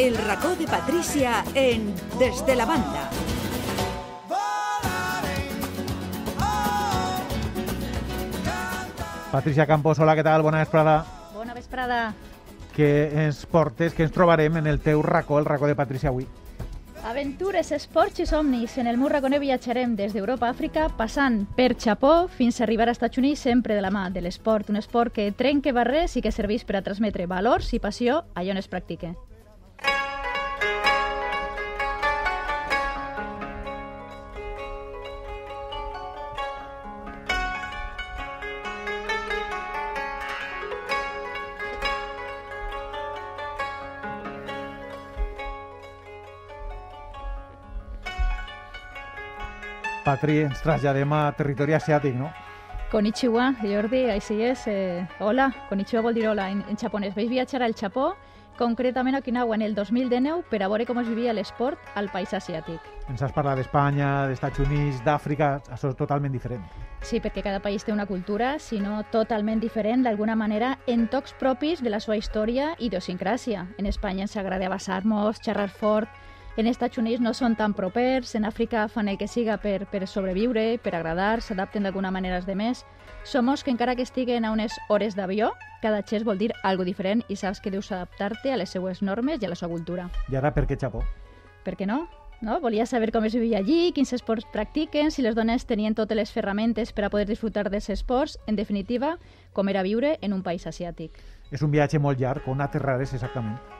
El racó de Patricia en Desde la Banda. Patricia Campos, hola, què tal? Bona vesprada. Bona vesprada. Què ens portes, què ens trobarem en el teu racó, el racó de Patricia avui? Aventures, esports i somnis. En el meu raconer viatjarem des d'Europa a Àfrica, passant per Japó fins a arribar als Estats Units, sempre de la mà de l'esport. Un esport que trenca barrers i que serveix per a transmetre valors i passió allà on es practica. Patri, ens traslladem a territori asiàtic, no? Konnichiwa, Jordi, així és. Eh, hola, konnichiwa vol dir hola en, en japonès. Vaig viatjar al Japó, concretament a Okinawa, en el 2019, per a veure com es vivia l'esport al país asiàtic. Ens has parlat d'Espanya, d'Estats Units, d'Àfrica, això és totalment diferent. Sí, perquè cada país té una cultura, si no totalment diferent, d'alguna manera, en tocs propis de la seva història i idiosincràsia. En Espanya ens agrada basar-nos, xerrar fort, en Estats Units no són tan propers, en Àfrica fan el que siga per, per sobreviure, per agradar, s'adapten d'alguna manera als demés. Somos que encara que estiguen a unes hores d'avió, cada xest vol dir algo diferent i saps que deus adaptar-te a les seues normes i a la seva cultura. I ara per què Japó? Per què no? no? Volia saber com es vivia allí, quins esports practiquen, si les dones tenien totes les ferramentes per a poder disfrutar d'aquests esports, en definitiva, com era viure en un país asiàtic. És un viatge molt llarg, on aterrares exactament?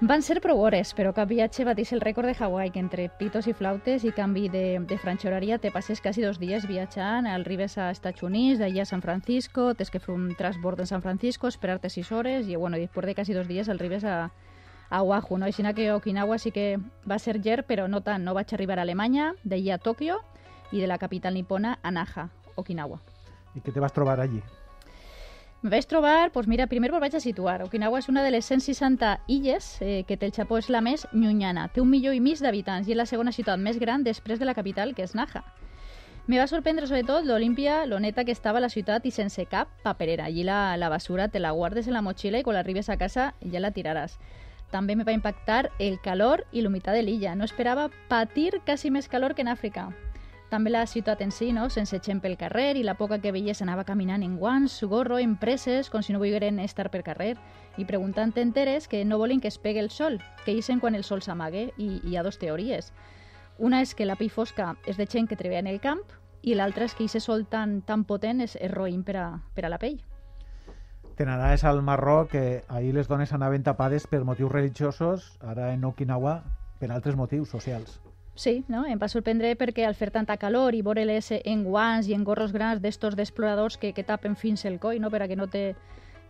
Van ser prou hores, però cap viatge va dir el rècord de Hawaii, que entre pitos i flautes i canvi de, de franja horària te passes quasi dos dies viatjant, arribes a Estats Units, d'allà a San Francisco, tens que fer un transbord en San Francisco, esperar-te sis hores i, bueno, de quasi dos dies arribes a, a Oahu, no? Així que Okinawa sí que va ser llarg, però no tant. No vaig arribar a Alemanya, d'allà a Tòquio i de la capital nipona a Naha, Okinawa. I què te vas trobar allí? Me vaig trobar, doncs mira, primer me'l vaig a situar. Okinawa és una de les 160 illes eh, que té el Japó, és la més llunyana. Té un milió i mig d'habitants i és la segona ciutat més gran després de la capital, que és Naha. Me va sorprendre sobretot l'Olimpia, lo neta que estava la ciutat i sense cap paperera. Allí la, la basura te la guardes en la motxilla i quan arribes a casa ja la tiraràs. També me va impactar el calor i l'humitat de l'illa. No esperava patir quasi més calor que en Àfrica. També la ciutat en si, no? sense gent pel carrer i la poca que veies anava caminant en guants, gorro, en preses, com si no volgueren estar per carrer i preguntant enteres que no volen que es pegue el sol, que isen quan el sol s'amague i hi ha dos teories. Una és que la pi fosca és de gent que treballa en el camp i l'altra és que aquest sol tan, tan potent és, és per a, per a la pell. Te n'anaves al Marroc, que ahir les dones anaven tapades per motius religiosos, ara en Okinawa per altres motius socials. Sí, no? em va sorprendre perquè al fer tanta calor i veure-les en guants i en gorros grans d'estos d'exploradors que, que tapen fins el coll no? per a que no te,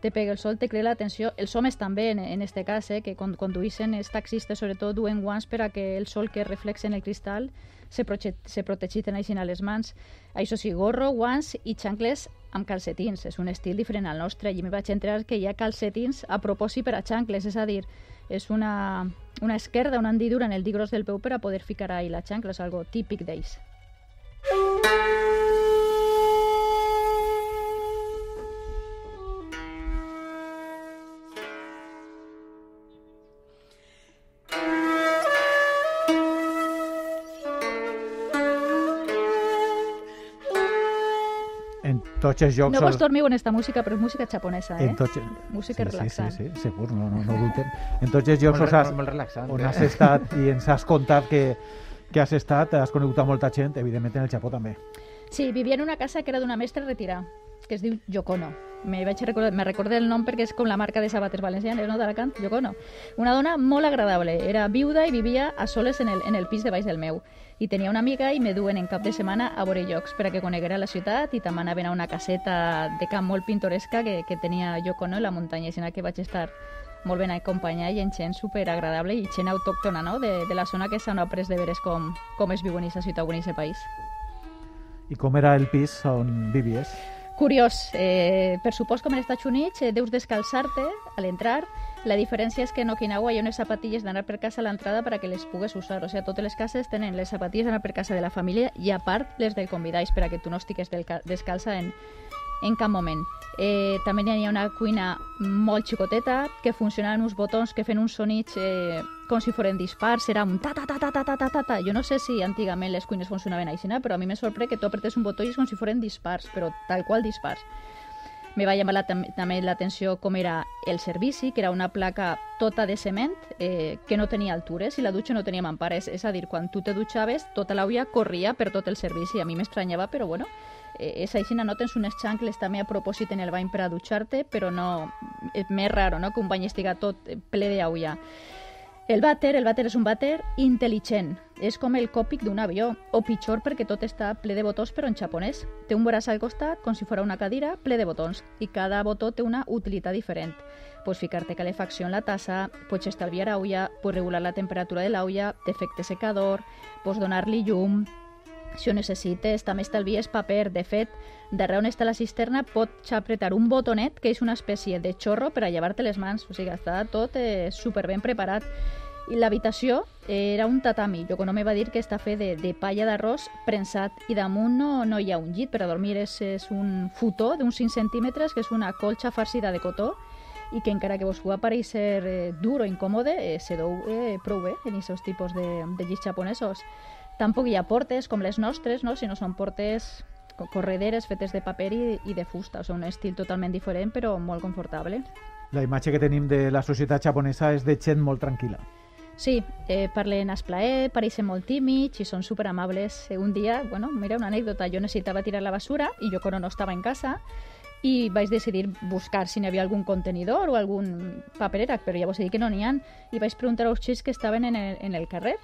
te pegue el sol, te crea l'atenció. Els homes també, en, en este cas, eh, que quan conduïssin els taxistes, sobretot, duen guants per a que el sol que reflexa en el cristal se, se protegiten així a les mans. Això sí, gorro, guants i xancles amb calcetins. És un estil diferent al nostre. I me vaig entrar que hi ha calcetins a propòsit per a xancles, és a dir, és una, una esquerda, una hendidura en el dit gros del peu per a poder ficar ahí la xancla, és algo típic d'ells. Tots els jocs... No vos dormiu en esta música, però és música japonesa, eh? En tots... Música sí, relaxant. Sí, sí, sí, segur, no, no, no ho dubtem. En tots els jocs Molt, has, molt, molt relaxant. on eh? has estat i ens has contat que, que has estat, has conegut a molta gent, evidentment en el Japó també. Sí, vivia en una casa que era d'una mestra retirada, que es diu Yokono. Me vaig recordar, me recordé el nom perquè és com la marca de sabates valencianes, no, d'Alacant, Yokono. Una dona molt agradable, era viuda i vivia a soles en el, en el pis de baix del meu. I tenia una amiga i me duen en cap de setmana a veure llocs per a que coneguera la ciutat i també anaven a una caseta de camp molt pintoresca que, que tenia Yokono en la muntanya, així que vaig estar molt ben acompanyada i en gent superagradable i gent autòctona no? de, de la zona que s'han après de veres com, com es viu en aquesta ciutat en aquest país. I com era el pis on vivies? Curiós, eh, per supòs com en Estats Units eh, deus descalçar-te a l'entrar. La diferència és que en Okinawa hi ha unes zapatilles d'anar per casa a l'entrada per a que les pugues usar. O sigui, totes les cases tenen les zapatilles d'anar per casa de la família i a part les del convidats per a que tu no estigues descalça en, en cap moment. Eh, també hi ha una cuina molt xicoteta que funcionen uns botons que fan uns sonits eh, com si foren dispars, era un ta ta ta ta ta ta ta ta ta. Jo no sé si antigament les cuines funcionaven així, però a mi me sorprèn que tu apretes un botó i és com si foren dispars, però tal qual dispars. Me va llamar la, també l'atenció com era el servici, que era una placa tota de cement eh, que no tenia altures i la dutxa no tenia mampares. És a dir, quan tu te dutxaves, tota l'auia corria per tot el servici. A mi m'estranyava, però bueno, eh, és així, no tens unes xancles també a propòsit en el bany per a dutxar-te, però no... És més raro, no?, que un bany estiga tot ple d'auia. El vàter, el vàter és un vàter intel·ligent. És com el còpic d'un avió, o pitjor perquè tot està ple de botons però en japonès. Té un braç al costat com si fos una cadira ple de botons i cada botó té una utilitat diferent. Pots ficar-te calefacció en la tassa, pots estalviar aula, pots regular la temperatura de l'aula, d'efecte secador, pots donar-li llum, si ho necessites, també estalvies paper. De fet, darrere on està la cisterna pots apretar un botonet que és una espècie de xorro per a llevar-te les mans. O sigui, està tot eh, super ben preparat. I l'habitació era un tatami. Jo no me va dir que està fet de, de palla d'arròs prensat i damunt no, no hi ha un llit per a dormir. És, és un futó d'uns 5 centímetres que és una colxa farcida de cotó i que encara que vos pugui aparèixer eh, dur o incòmode, eh, se dou eh, prou bé en aquests tipus de, de llits japonesos. Tampoc hi ha portes com les nostres, no? sinó són portes correderes fetes de paper i, i de fusta, o sigui, un estil totalment diferent però molt confortable. La imatge que tenim de la societat japonesa és de gent molt tranquil·la. Sí, eh, parlen esplaer, pareixen molt tímids i són superamables. Un dia, bueno, mira, una anècdota, jo necessitava tirar la basura i jo quan no estava en casa i vaig decidir buscar si n'hi havia algun contenidor o algun paperera, però ja vos he dit que no n'hi ha, i vaig preguntar als xics que estaven en el, en el carrer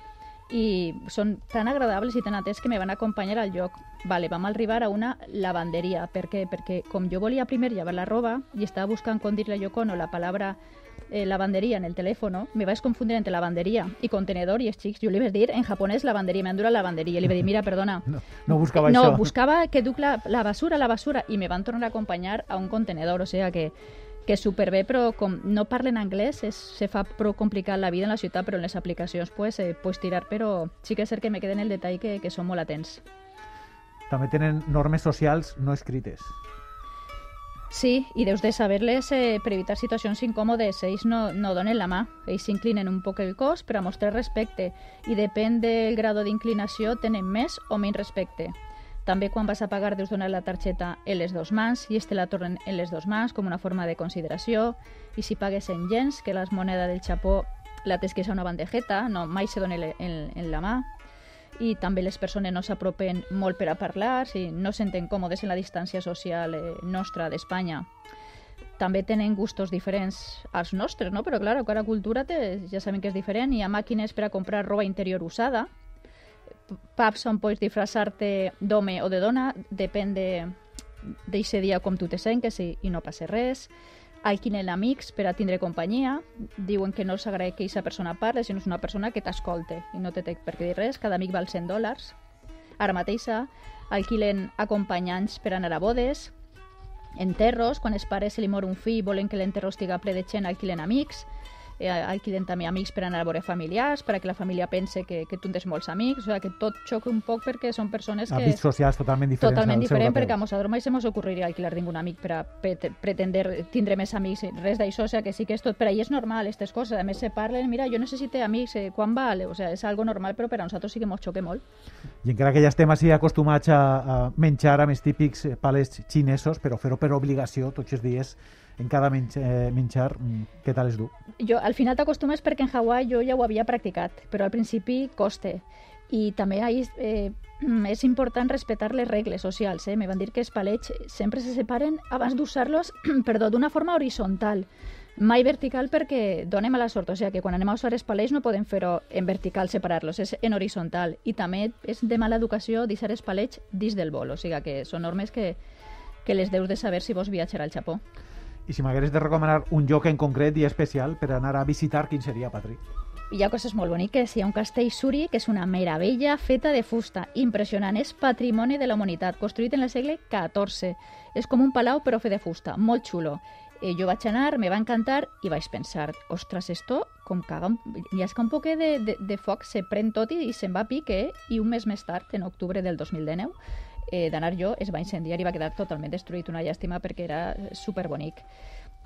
i són tan agradables i tan atents que me van acompanyar al lloc. Vale, vam arribar a una lavanderia. Per què? Perquè com jo volia primer llevar la roba i estava buscant com a no la palabra eh, lavanderia en el telèfon, me vaig confundir entre lavanderia i contenedor i els xics, jo li vaig dir en japonès lavanderia, m'endura lavanderia. I li vaig dir, mira, perdona. No, no buscava no, buscava que duc la, la basura, la basura, i me van tornar a acompanyar a un contenedor, o sigui que que és superbé, però com no parlen anglès, és, se fa prou complicat la vida en la ciutat, però en les aplicacions pues, eh, pues tirar, però sí que és cert que me queden el detall que, que són molt atents. També tenen normes socials no escrites. Sí, i deus de saber-les eh, per evitar situacions incòmodes. Ells no, no donen la mà, ells s'inclinen un poc el cos per a mostrar respecte i depèn del grado d'inclinació tenen més o menys respecte. També quan vas a pagar deus donar la targeta en les dues mans i este la tornen en les dues mans com una forma de consideració i si pagues en gens, que la moneda del Japó la tens que és una bandejeta, no, mai se dona en, en la mà i també les persones no s'apropen molt per a parlar, si no senten còmodes en la distància social eh, nostra d'Espanya. També tenen gustos diferents als nostres, no? però clar, cada cultura té, ja sabem que és diferent. Hi ha màquines per a comprar roba interior usada, pubs on pots disfressar-te d'home o de dona, depèn d'aquest dia com tu te sentes i, i no passa res. Alquilen amics per a tindre companyia, diuen que no els agrada que aquesta persona parli, sinó és una persona que t'escolte i no té per què dir res, cada amic val 100 dòlars. Ara mateixa alquilen acompanyants per anar a bodes, enterros, quan els pares se li mor un fill volen que l'enterro estiga ple de gent, alquilen amics, eh, alquilen també amics per anar a veure familiars, perquè la família pense que, que tu tens molts amics, o sigui, que tot xoca un poc perquè són persones que... Àmbits socials totalment diferents. Totalment diferent, perquè a nosaltres mai se mos ocorriria alquilar ningú amic per a pretendre tindre més amics, res d'això, o sigui, que sí que és tot, per ahir és normal, aquestes coses, a més se parlen, mira, jo necessito amics, eh, quan val? O sigui, és algo normal, però per a nosaltres sí que mos xoque molt. I encara que ja estem així acostumats a, a menjar amb els típics eh, palets xinesos, però fer-ho per obligació tots els dies en cada menj, eh, menjar, mm, què tal és dur? Jo, al final t'acostumes perquè en Hawaii jo ja ho havia practicat, però al principi coste. I també ahí, eh, és important respectar les regles socials. Eh? Me van dir que els palets sempre se separen abans d'usar-los d'una forma horitzontal, mai vertical perquè dona mala sort, o sigui que quan anem a usar els palets no podem fer-ho en vertical, separar-los, és en horitzontal. I també és de mala educació deixar els palets dins del bol, o sigui que són normes que, que les deus de saber si vos viatjar al Japó. I si m'hagués de recomanar un lloc en concret i especial per anar a visitar, quin seria, Patri? Hi ha coses molt boniques. Hi ha un castell Suri, que és una meravella feta de fusta. Impressionant. És patrimoni de la humanitat, construït en el segle XIV. És com un palau, però fet de fusta. Molt xulo. Eh, jo vaig anar, me va encantar i vaig pensar, ostres, esto com caga, ha un poc de, de, de foc, se pren tot i, i se'n va a pique, i un mes més tard, en octubre del 2019, eh, d'anar jo es va incendiar i va quedar totalment destruït, una llàstima perquè era superbonic.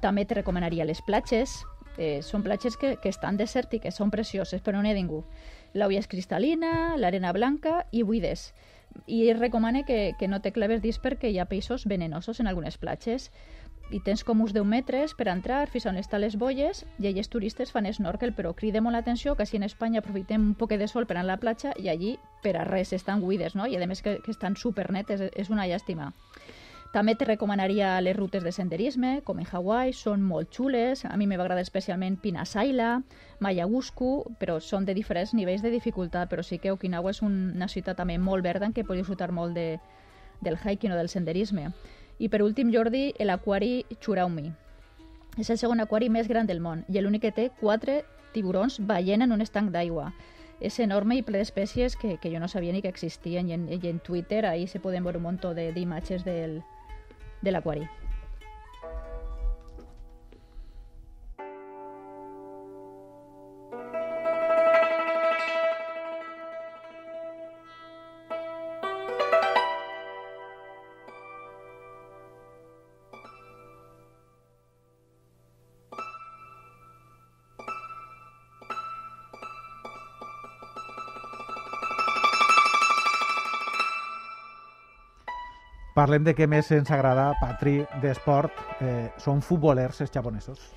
També te recomanaria les platges, Eh, són platges que, que estan desèrtiques, són precioses, però no n'hi ha ningú. L'aigua és cristal·lina, l'arena blanca i buides. I es recomana que, que no te claves dins perquè hi ha peixos venenosos en algunes platges i tens com uns 10 metres per entrar fins on estan les bolles i allà els turistes fan snorkel, però crida molt l'atenció que si en Espanya aprofitem un poc de sol per anar a la platja i allí per a res estan buides, no? I a més que, que estan supernetes, és una llàstima. També te recomanaria les rutes de senderisme, com en Hawaii, són molt xules. A mi m'agrada especialment Pinasaila, Mayagusku, però són de diferents nivells de dificultat, però sí que Okinawa és una ciutat també molt verda en què pots disfrutar molt de, del hiking o del senderisme. I per últim, Jordi, l'aquari Churaumi. És el segon aquari més gran del món i l'únic que té quatre tiburons ballena en un estanc d'aigua. És enorme i ple d'espècies que, que jo no sabia ni que existien i en, i en Twitter ahí se poden veure un munt d'imatges del, de l'aquari. Parlem de què més ens agrada, Patri, d'esport. Eh, són futbolers, els japonesos.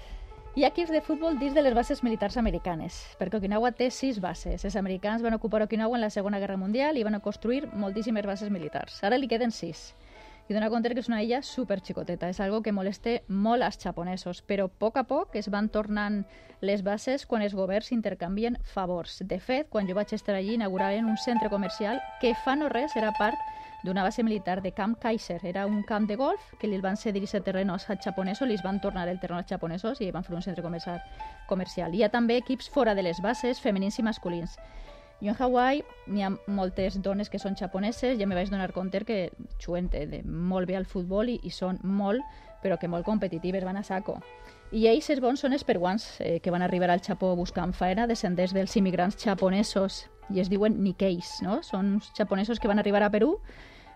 Hi ha equips de futbol dins de les bases militars americanes, perquè Okinawa té sis bases. Els americans van ocupar Okinawa en la Segona Guerra Mundial i van construir moltíssimes bases militars. Ara li queden sis. I dona compte que és una illa super xicoteta. És algo que moleste molt als japonesos, però a poc a poc es van tornant les bases quan els governs intercanvien favors. De fet, quan jo vaig estar allí, inauguraven un centre comercial que fa no res era part d'una base militar de Camp Kaiser. Era un camp de golf que li van cedir aquest terreno als japonesos, li van tornar el terreno als japonesos i van fer un centre comercial. comercial. Hi ha també equips fora de les bases, femenins i masculins. Jo en Hawaii n'hi ha moltes dones que són japoneses, ja me vaig donar compte que juguen molt bé al futbol i, i són molt, però que molt competitives, van a saco. I ells els bons són els peruans, eh, que van arribar al Japó buscant faena, descendents dels immigrants japonesos, i es diuen Nikkeis, no? Són uns japonesos que van arribar a Perú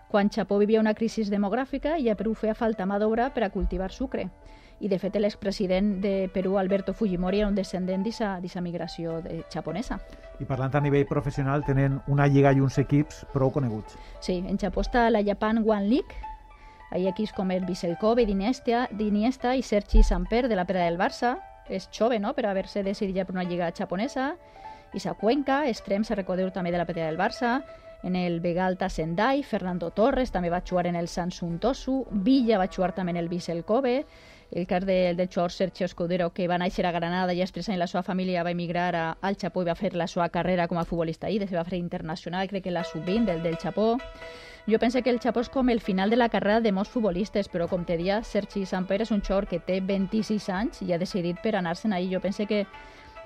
quan Japó vivia una crisi demogràfica i a Perú feia falta mà d'obra per a cultivar sucre. I, de fet, l'expresident de Perú, Alberto Fujimori, era un descendent d'aquesta migració de japonesa. I parlant a nivell professional, tenen una lliga i uns equips prou coneguts. Sí, en Japó està la Japan One League, hi ha equips com el Biselkove d'Iniesta i Sergi Samper de la Pera del Barça. És jove, no?, per haver-se decidit ja per una lliga japonesa. I sa Cuenca, extrem, se recordeu també de la Pera del Barça en el Vegalta Sendai, Fernando Torres també va jugar en el Samsung Tosu, Villa va jugar també en el Vissel Kobe, el cas de, del jugador Sergio Escudero, que va néixer a Granada i després en la seva família va emigrar a, al Japó i va fer la seva carrera com a futbolista de va fer internacional, crec que la sub-20 del, del Japó. Jo penso que el Japó és com el final de la carrera de molts futbolistes, però com te dia, Sergi Samper és un jugador que té 26 anys i ha decidit per anar-se'n ahí. Jo penso que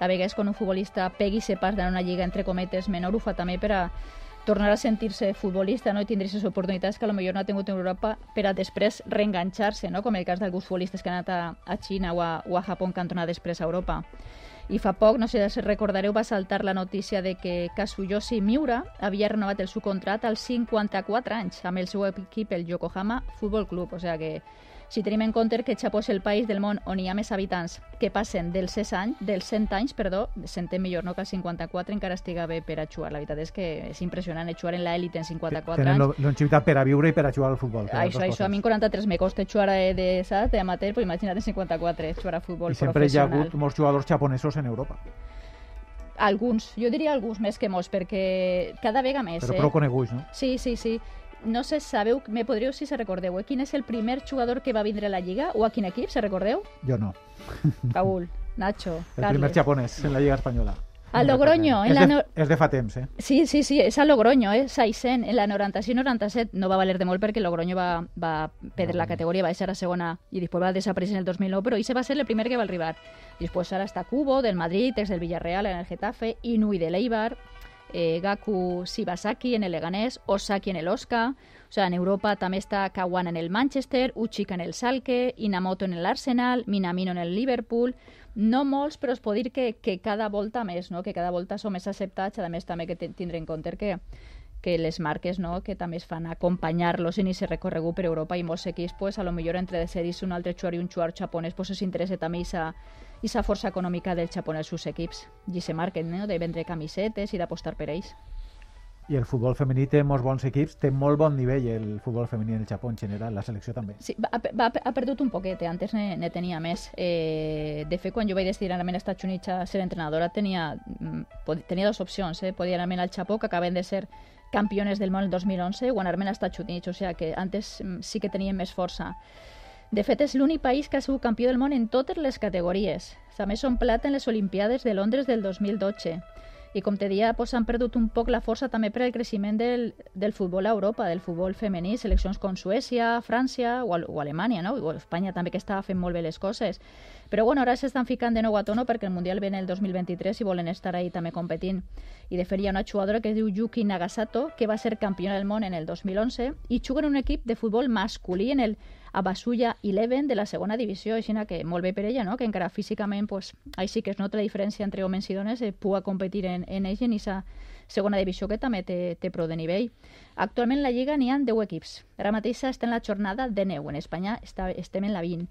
a vegades quan un futbolista pegui se pas d'anar una lliga entre cometes menor ho fa també per a tornar a sentir-se futbolista no? i tindre aquestes oportunitats que potser no ha tingut en Europa per a després reenganxar-se, no? com el cas d'alguns futbolistes que han anat a, a Xina o a, o a Japó que han tornat després a Europa. I fa poc, no sé si recordareu, va saltar la notícia de que Kazuyoshi Miura havia renovat el seu contracte als 54 anys amb el seu equip, el Yokohama Football Club. O sigui que si tenim en compte que Japó és el país del món on hi ha més habitants que passen dels 100 anys, dels 100 anys, perdó, 100 millor, no que els 54 encara estiga bé per a jugar. La veritat és que és impressionant jugar en l'elit en 54 Tenen anys. Tenen longevitat per a viure i per a jugar al futbol. Això, això, a mi en 43 me costa jugar de, de, saps, d'amateur, però imagina't en 54 jugar a futbol I sempre hi ha hagut molts jugadors japonesos en Europa. Alguns, jo diria alguns més que molts, perquè cada vegada més. Però eh? prou coneguts, no? Sí, sí, sí no sé, sabeu, me podríeu si se recordeu, eh? quin és el primer jugador que va vindre a la Lliga o a quin equip, se recordeu? Jo no. Paul, Nacho, El Carles. primer japonès en la Lliga Espanyola. A Logroño, en és, la de, no... és de fa temps, eh? Sí, sí, sí, és a Logroño, eh? Saisen, en la 96-97 no va valer de molt perquè Logroño va, va perdre la categoria, va ser a segona i després va desaparèixer en el 2009, però ese va ser el primer que va arribar. Després ara està Cubo, del Madrid, ex del Villarreal, en el Getafe, Inui de l'Eibar, eh, Gaku Shibasaki en el Leganés, Osaki en el Osaka, o sea, en Europa també està Kawana en el Manchester, Uchika en el Salke, Inamoto en el Arsenal, Minamino en el Liverpool, no molts, però es pot dir que, que cada volta més, no? que cada volta som més acceptats, a més també que tindre en compte que que les marques no, que també es fan acompanyar-los en aquest recorregut per Europa i molts equips, pues, a lo millor entre de ser un altre jugador i un jugador japonès pues, s'interessa també i sa força econòmica del Japó en els seus equips. I se marquen no? de vendre camisetes i d'apostar per ells. I el futbol femení té molts bons equips, té molt bon nivell el futbol femení en el Japó en general, la selecció també. Sí, va, va, ha perdut un poquet, eh? antes ne, ne tenia més. Eh, de fet, quan jo vaig decidir anar als Estats Units a ser entrenadora, tenia, mm, tenia dues opcions. Eh? Podia anar al Japó, que acaben de ser campiones del món el 2011, o anar-me als Estats Units, o sigui que antes mm, sí que tenien més força. De fet, és l'únic país que ha sigut campió del món en totes les categories. També són plata en les Olimpiades de Londres del 2012 i com te dia pues, han perdut un poc la força també per al creixement del, del futbol a Europa, del futbol femení, seleccions com Suècia, França o, o Alemanya, no? o Espanya també que estava fent molt bé les coses. Però bueno, ara s'estan ficant de nou a tono perquè el Mundial ve en el 2023 i volen estar ahí també competint. I de fet hi ha una jugadora que es diu Yuki Nagasato, que va ser campiona del món en el 2011 i juga en un equip de futbol masculí en el a Basulla Eleven de la segona divisió, així que molt bé per ella, no? que encara físicament pues, així que es nota la diferència entre homes i dones, eh, pugui competir en, en ell en aquesta segona divisió que també té, té prou de nivell. Actualment la Lliga n'hi ha 10 equips. Ara mateix està en la jornada de 9. En Espanya està, estem en la 20.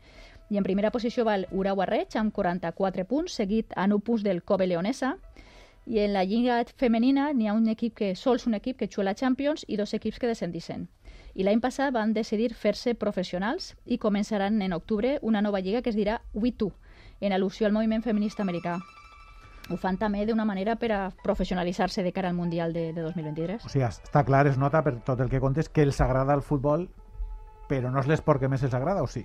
I en primera posició va el Urawa Reig amb 44 punts, seguit a 9 punts del Kobe Leonesa. I en la Lliga femenina n'hi ha un equip que, sols un equip que juga la Champions i dos equips que descendixen i l'any passat van decidir fer-se professionals i començaran en octubre una nova lliga que es dirà We Too, en al·lusió al moviment feminista americà. Ho fan també d'una manera per a professionalitzar-se de cara al Mundial de, de 2023. O sigui, està clar, es nota per tot el que contes que els agrada el futbol, però no és l'esport que més els agrada, o sí?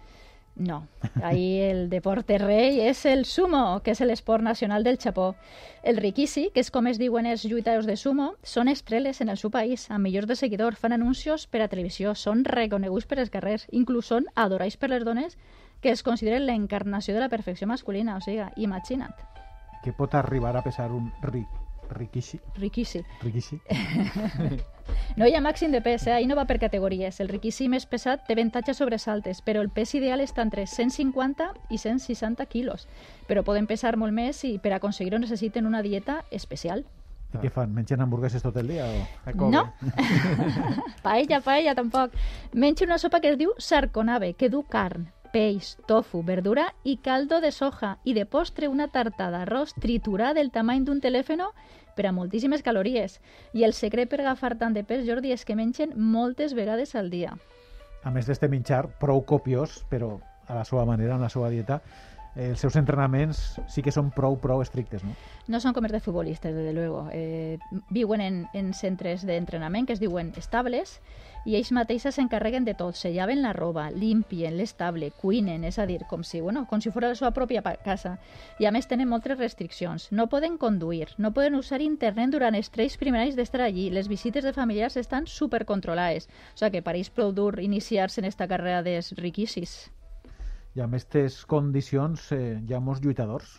No, ahí el deporte rei és el sumo, que és l'esport nacional del Japó. El rikishi, que és com es diuen els lluitadors de sumo, són estreles en el seu país, amb milions de seguidors, fan anuncios per a televisió, són reconeguts per els carrers, inclús són adorats per les dones que es consideren l'encarnació de la perfecció masculina, o sigui, imagina't. Què pot arribar a pesar un ric Rikishi. Rikishi. Rikishi. no hi ha màxim de pes, eh? ahir no va per categories. El Rikishi més pesat té avantatges sobre saltes, però el pes ideal està entre 150 i 160 quilos. Però poden pesar molt més i per aconseguir-ho necessiten una dieta especial. I què fan? Mengen hamburgueses tot el dia? O... No. paella, paella, tampoc. Mengen una sopa que es diu sarconave, que du carn, peix, tofu, verdura i caldo de soja i de postre una tarta d'arròs triturada del tamany d'un telèfon per a moltíssimes calories. I el secret per agafar tant de pes, Jordi, és que mengen moltes vegades al dia. A més d'este menjar prou copiós, però a la seva manera, en la seva dieta, els seus entrenaments sí que són prou, prou estrictes, no? No són com els de futbolistes, desde luego. Eh, viuen en, en centres d'entrenament que es diuen estables i ells mateixes s'encarreguen de tot, se llaven la roba, limpien l'estable, cuinen, és a dir, com si, bueno, com si fos la seva pròpia casa. I a més tenen moltes restriccions. No poden conduir, no poden usar internet durant els tres primers anys d'estar allí. Les visites de familiars estan supercontrolades. O sigui que ells prou dur iniciar-se en esta carrera dels riquissis. I amb aquestes condicions eh, hi ha molts lluitadors?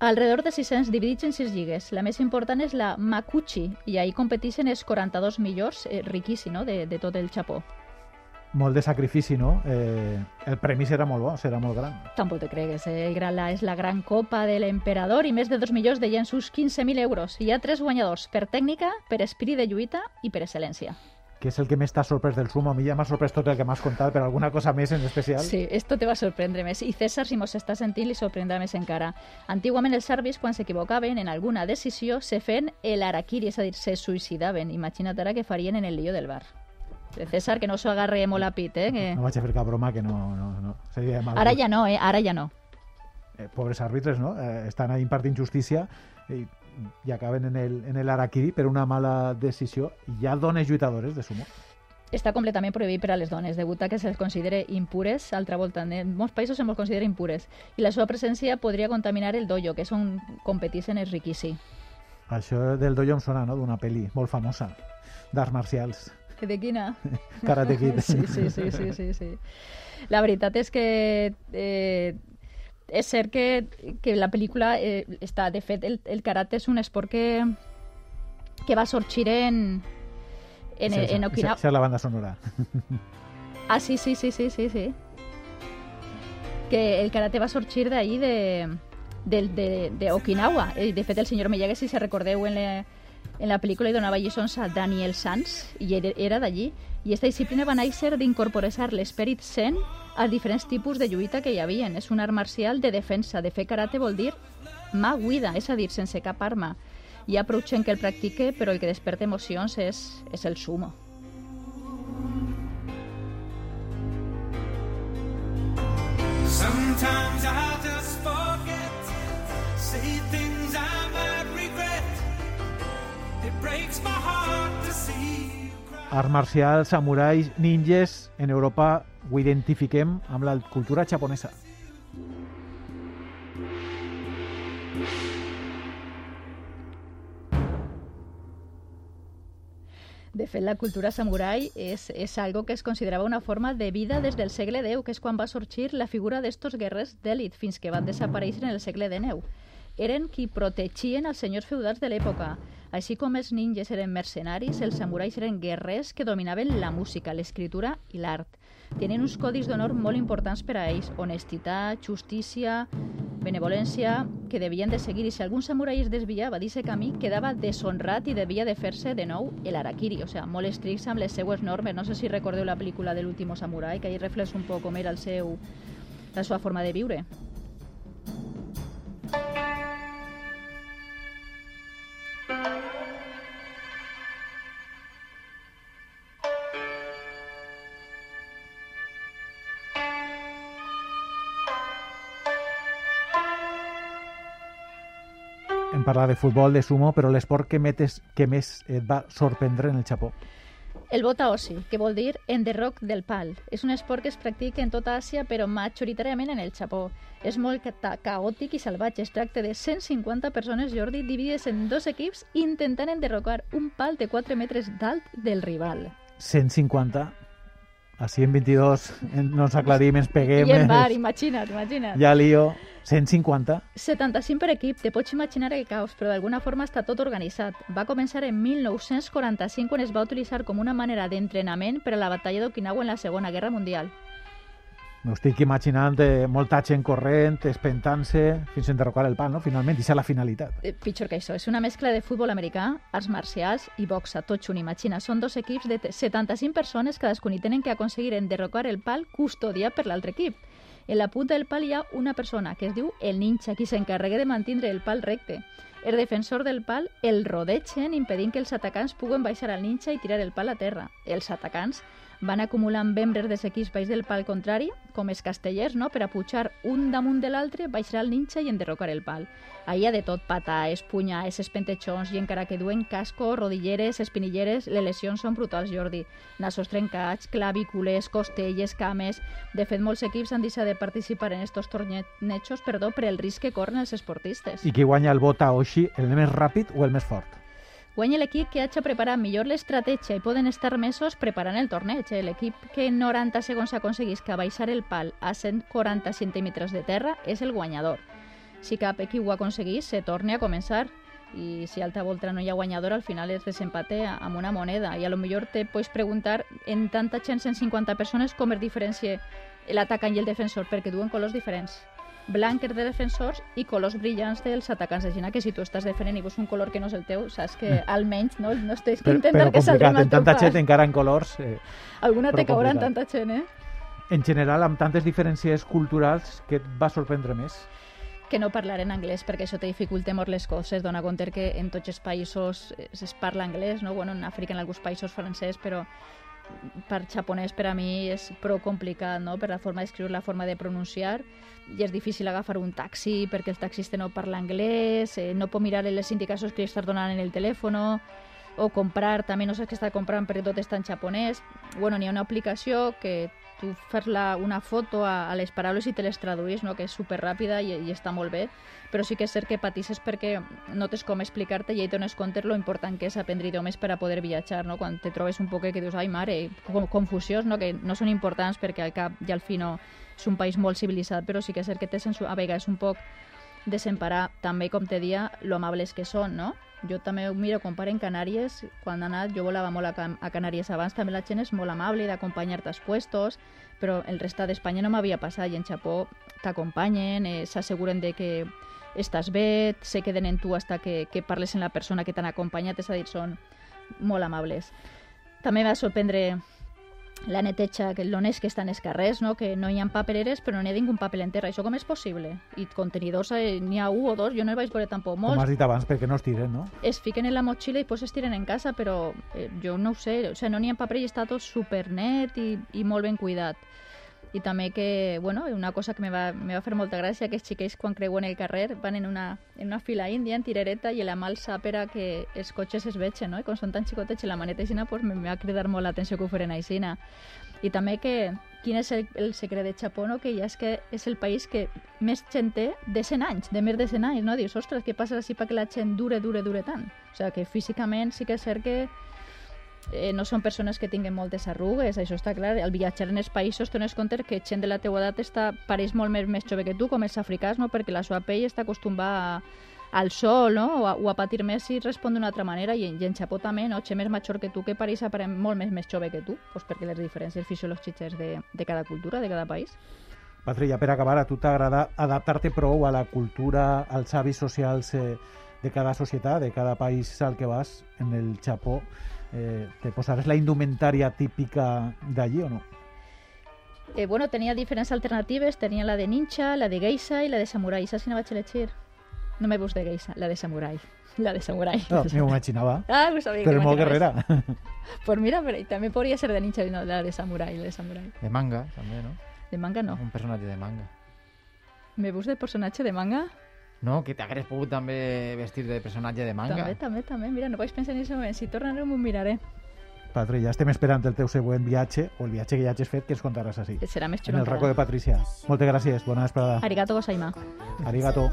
Alrededor de 600 dividits en 6 lligues. La més important és la Makuchi, i ahí competeixen els 42 millors, eh, riquissi, no?, de, de tot el Japó. Molt de sacrifici, no? Eh, el premi serà molt bo, serà molt gran. Tampoc te cregues, eh? El gran, la, és la gran copa de l'emperador i més de 2 milions de llenços 15.000 euros. Hi ha tres guanyadors, per tècnica, per esprit de lluita i per excel·lència que és el que més t'ha sorprès del sumo. A mi ja m'ha sorprès tot el que m'has contat, però alguna cosa més en especial? Sí, esto te va sorprendre més. I César, si mos està sentint, li sorprendrà més encara. Antigament els servis, quan s'equivocaven en alguna decisió, se feien el araquiri, és a dir, se suïcidaven. Imagina't ara que farien en el lío del bar. César, que no s'ho agarre molt a pit, eh? Que... No vaig a fer cap broma, que no... no, no. Seria mal Ara ja no, eh? Ara ja no. Eh, pobres àrbitres, no? Eh, estan ahí impartint justícia i i acaben en el, en el Araquiri per una mala decisió. Hi ha dones lluitadores de sumo? Està completament prohibit per a les dones, degut a que se'ls considera impures, altra volta, en molts països se'ls considera impures, i la seva presència podria contaminar el dojo, que és on competeixen els riquissi. Això del dojo em sona, no?, d'una pel·li molt famosa, d'arts marcials. De quina? Karate Kid. Sí, sí, sí, sí, sí, sí. La veritat és que eh, és cert que, que la pel·lícula eh, està, de fet, el, el karate és un esport que, que va sorgir en, en, sí, en Okinawa. Esa es la banda sonora. ah, sí, sí, sí, sí, sí, sí. Que el karate va sorgir d'ahí de, de, de, de Okinawa. De fet, el senyor Miyagi, si se recordeu en, le, En la pel·lícula hi donava lliçons a Daniel Sanz i era, d'allí. I aquesta disciplina va néixer d'incorporar l'esperit zen als diferents tipus de lluita que hi havia. És un art marcial de defensa. De fer karate vol dir mà guida, és a dir, sense cap arma. Hi ha prou gent que el practique, però el que desperta emocions és, és el sumo. Sometimes I see you cry. Art marcial, samurais, ninjes, en Europa ho identifiquem amb la cultura japonesa. De fet, la cultura samurai és, és algo que es considerava una forma de vida des del segle X, que és quan va sorgir la figura d'estos guerrers d'èlit, fins que van desaparèixer en el segle XIX. Eren qui protegien els senyors feudals de l'època. Així com els ninjas eren mercenaris, els samurais eren guerrers que dominaven la música, l'escriptura i l'art. Tenien uns codis d'honor molt importants per a ells, honestitat, justícia, benevolència, que devien de seguir, i si algun samurai es desviava d'aquest camí, quedava deshonrat i devia de fer-se de nou el harakiri, o sigui, molt estricts amb les seues normes. No sé si recordeu la pel·lícula de l'último samurai, que ahí reflexa un poc com era el seu, la seva forma de viure. Hem parlat de futbol, de sumo, però l'esport que, metes, que més et va sorprendre en el Japó. El bota ossi, que vol dir enderroc del pal. És un esport que es practica en tota Àsia, però majoritàriament en el Japó. És molt ca caòtic i salvatge. Es tracta de 150 persones, Jordi, dividides en dos equips intentant enderrocar un pal de 4 metres d'alt del rival. 150. Així en 22 en- no ens aclarim, ens peguem. I en bar, es- imagina't, imagina't. Ja lío. 150. 75 per equip, te pots imaginar el caos, però d'alguna forma està tot organitzat. Va començar en 1945 quan es va utilitzar com una manera d'entrenament per a la batalla d'Okinawa en la Segona Guerra Mundial. M'ho estic imaginant eh, molta gent corrent, espentant-se, fins a enderrocar el pal, no? Finalment, i és la finalitat. Eh, pitjor que això, és una mescla de futbol americà, arts marcials i boxa, tot junt, imagina. Són dos equips de te- 75 persones, cadascun i tenen que aconseguir enderrocar el pal custodiat per l'altre equip. En la punta del pal hi ha una persona, que es diu el ninja, qui s'encarrega de mantindre el pal recte. El defensor del pal el rodegen impedint que els atacants puguen baixar al ninja i tirar el pal a terra. Els atacants van acumulant membres dels equips baix del pal contrari, com els castellers, no? per a pujar un damunt de l'altre, baixar el ninja i enderrocar el pal. Ahí hi ha de tot, patades, punyades, espentejons, i encara que duen casco, rodilleres, espinilleres, les lesions són brutals, Jordi. Nassos trencats, clavícules, costelles, cames... De fet, molts equips han deixat de participar en estos tornejos perdó, per el risc que corren els esportistes. I qui guanya el bota Oshi, el més ràpid o el més fort? Guanya l'equip que hagi preparat millor l'estratègia i poden estar mesos preparant el torneig. eh? L'equip que en 90 segons aconseguisca baixar el pal a 140 centímetres de terra és el guanyador. Si cap equip ho aconseguís, se torna a començar i si alta volta no hi ha guanyador, al final es desempate amb una moneda. I a lo millor te pots preguntar en tanta gent, 150 persones, com es diferencia l'atacant i el defensor, perquè duen colors diferents blanc és de defensors i colors brillants dels atacants. Així que si tu estàs defendent i veus un color que no és el teu, saps que almenys no, no estàs Però, intentant però que salga complicat, el teu tanta gent encara en colors. Eh, Alguna te però caurà en tanta gent, eh? en general, amb tantes diferències culturals, que et va sorprendre més? que no parlar en anglès perquè això te dificulta molt les coses. Dona compte que en tots els països es parla anglès, no? Bueno, en Àfrica en alguns països francès, però per japonès per a mi és prou complicat, no? Per la forma d'escriure, la forma de pronunciar, i és difícil agafar un taxi perquè el taxista no parla anglès, eh, no pot mirar les indicacions que li estàs donant en el telèfon, o comprar, també no saps què està comprant perquè tot està en japonès. Bueno, n'hi ha una aplicació que tu fas la, una foto a, a les paraules i te les traduïs, no? que és super ràpida i, i està molt bé, però sí que és cert que patisses perquè no tens com explicar-te i ahí dones compte lo important que és aprendre idiomes per a poder viatjar, no? quan te trobes un poc que dius, ai mare, com, confusions, no? que no són importants perquè al cap i al fi no és un país molt civilitzat, però sí que és cert que sents a vegades un poc desemparar també, com te dia, lo amables que són, no? Jo també ho miro, compare en Canàries, quan he anat, jo volava molt a, Can a Canàries abans, també la gent és molt amable d'acompanyar-te als puestos, però el resta d'Espanya no m'havia passat, i en Japó t'acompanyen, eh, s'asseguren de que estàs bé, se queden en tu hasta que, que parles amb la persona que t'han acompanyat, és a dir, són molt amables. També va sorprendre la neteja, que l'honest que estan els carrers, no? que no hi ha papereres però no hi ha ningú paper en terra. Això com és possible? I contenidors eh, n'hi ha un o dos, jo no hi vaig veure tampoc Com molts. has dit abans, perquè no es tiren, no? Es fiquen en la motxilla i després es tiren en casa, però eh, jo no ho sé, o sigui, no n'hi ha paper i està tot supernet i, i molt ben cuidat. I també que, bueno, una cosa que me va, me va fer molta gràcia, que els xiquets quan creuen el carrer van en una, en una fila índia, en tirereta, i la mà alça per a que els cotxes es vegin, no? I quan són tan xicotets i la maneta aixina, pues, me, va cridar molt l'atenció que ho feren aixina. I també que quin és el, el secret de Japó, no? que ja és que és el país que més gent té de 100 anys, de més de 100 anys, no? Dius, ostres, què passa així perquè la gent dure, dure, dure tant? O sigui, que físicament sí que és cert que eh, no són persones que tinguin moltes arrugues, això està clar. Al viatjar en els països t'ones compte que gent de la teua edat està, pareix molt més, més jove que tu, com els africans, no? perquè la seva pell està acostumada al sol, no? o, a, o a patir més si respon d'una altra manera, i, i en Japó també, no? gent més major que tu que pareix aparent molt més, més jove que tu, pues perquè les diferències fisiològiques de, de cada cultura, de cada país. Patri, ja per acabar, a tu t'agrada adaptar-te prou a la cultura, als hàbits socials eh, de cada societat, de cada país al que vas, en el Japó. Eh, te posaràs la indumentària típica d'allí o no? Eh, bueno, tenia diferents alternatives, tenia la de ninja, la de geisha i la de samurai. Saps quina vaig elegir? No me de geisha, la de samurai. La de samurai. No, m'ho imaginava. Ah, ho sabia Però que guerrera. Pues mira, pero también podría ser de ninja, no, la de samurai, la de samurai. De manga, també, no? De manga no. Un personatge de manga. ¿Me busca el personaje de manga? No, que t'hagués pogut també vestir de personatge de manga. També, també, també. Mira, no vaig pensar en aquest moment. Si tornaré m'ho miraré. Patri, ja estem esperant el teu següent viatge, o el viatge que ja hagis fet, que ens contaràs així. Serà més En xulo el racó de Patricia. Moltes gràcies, bona vesprada. Arigato gozaima. Arigato.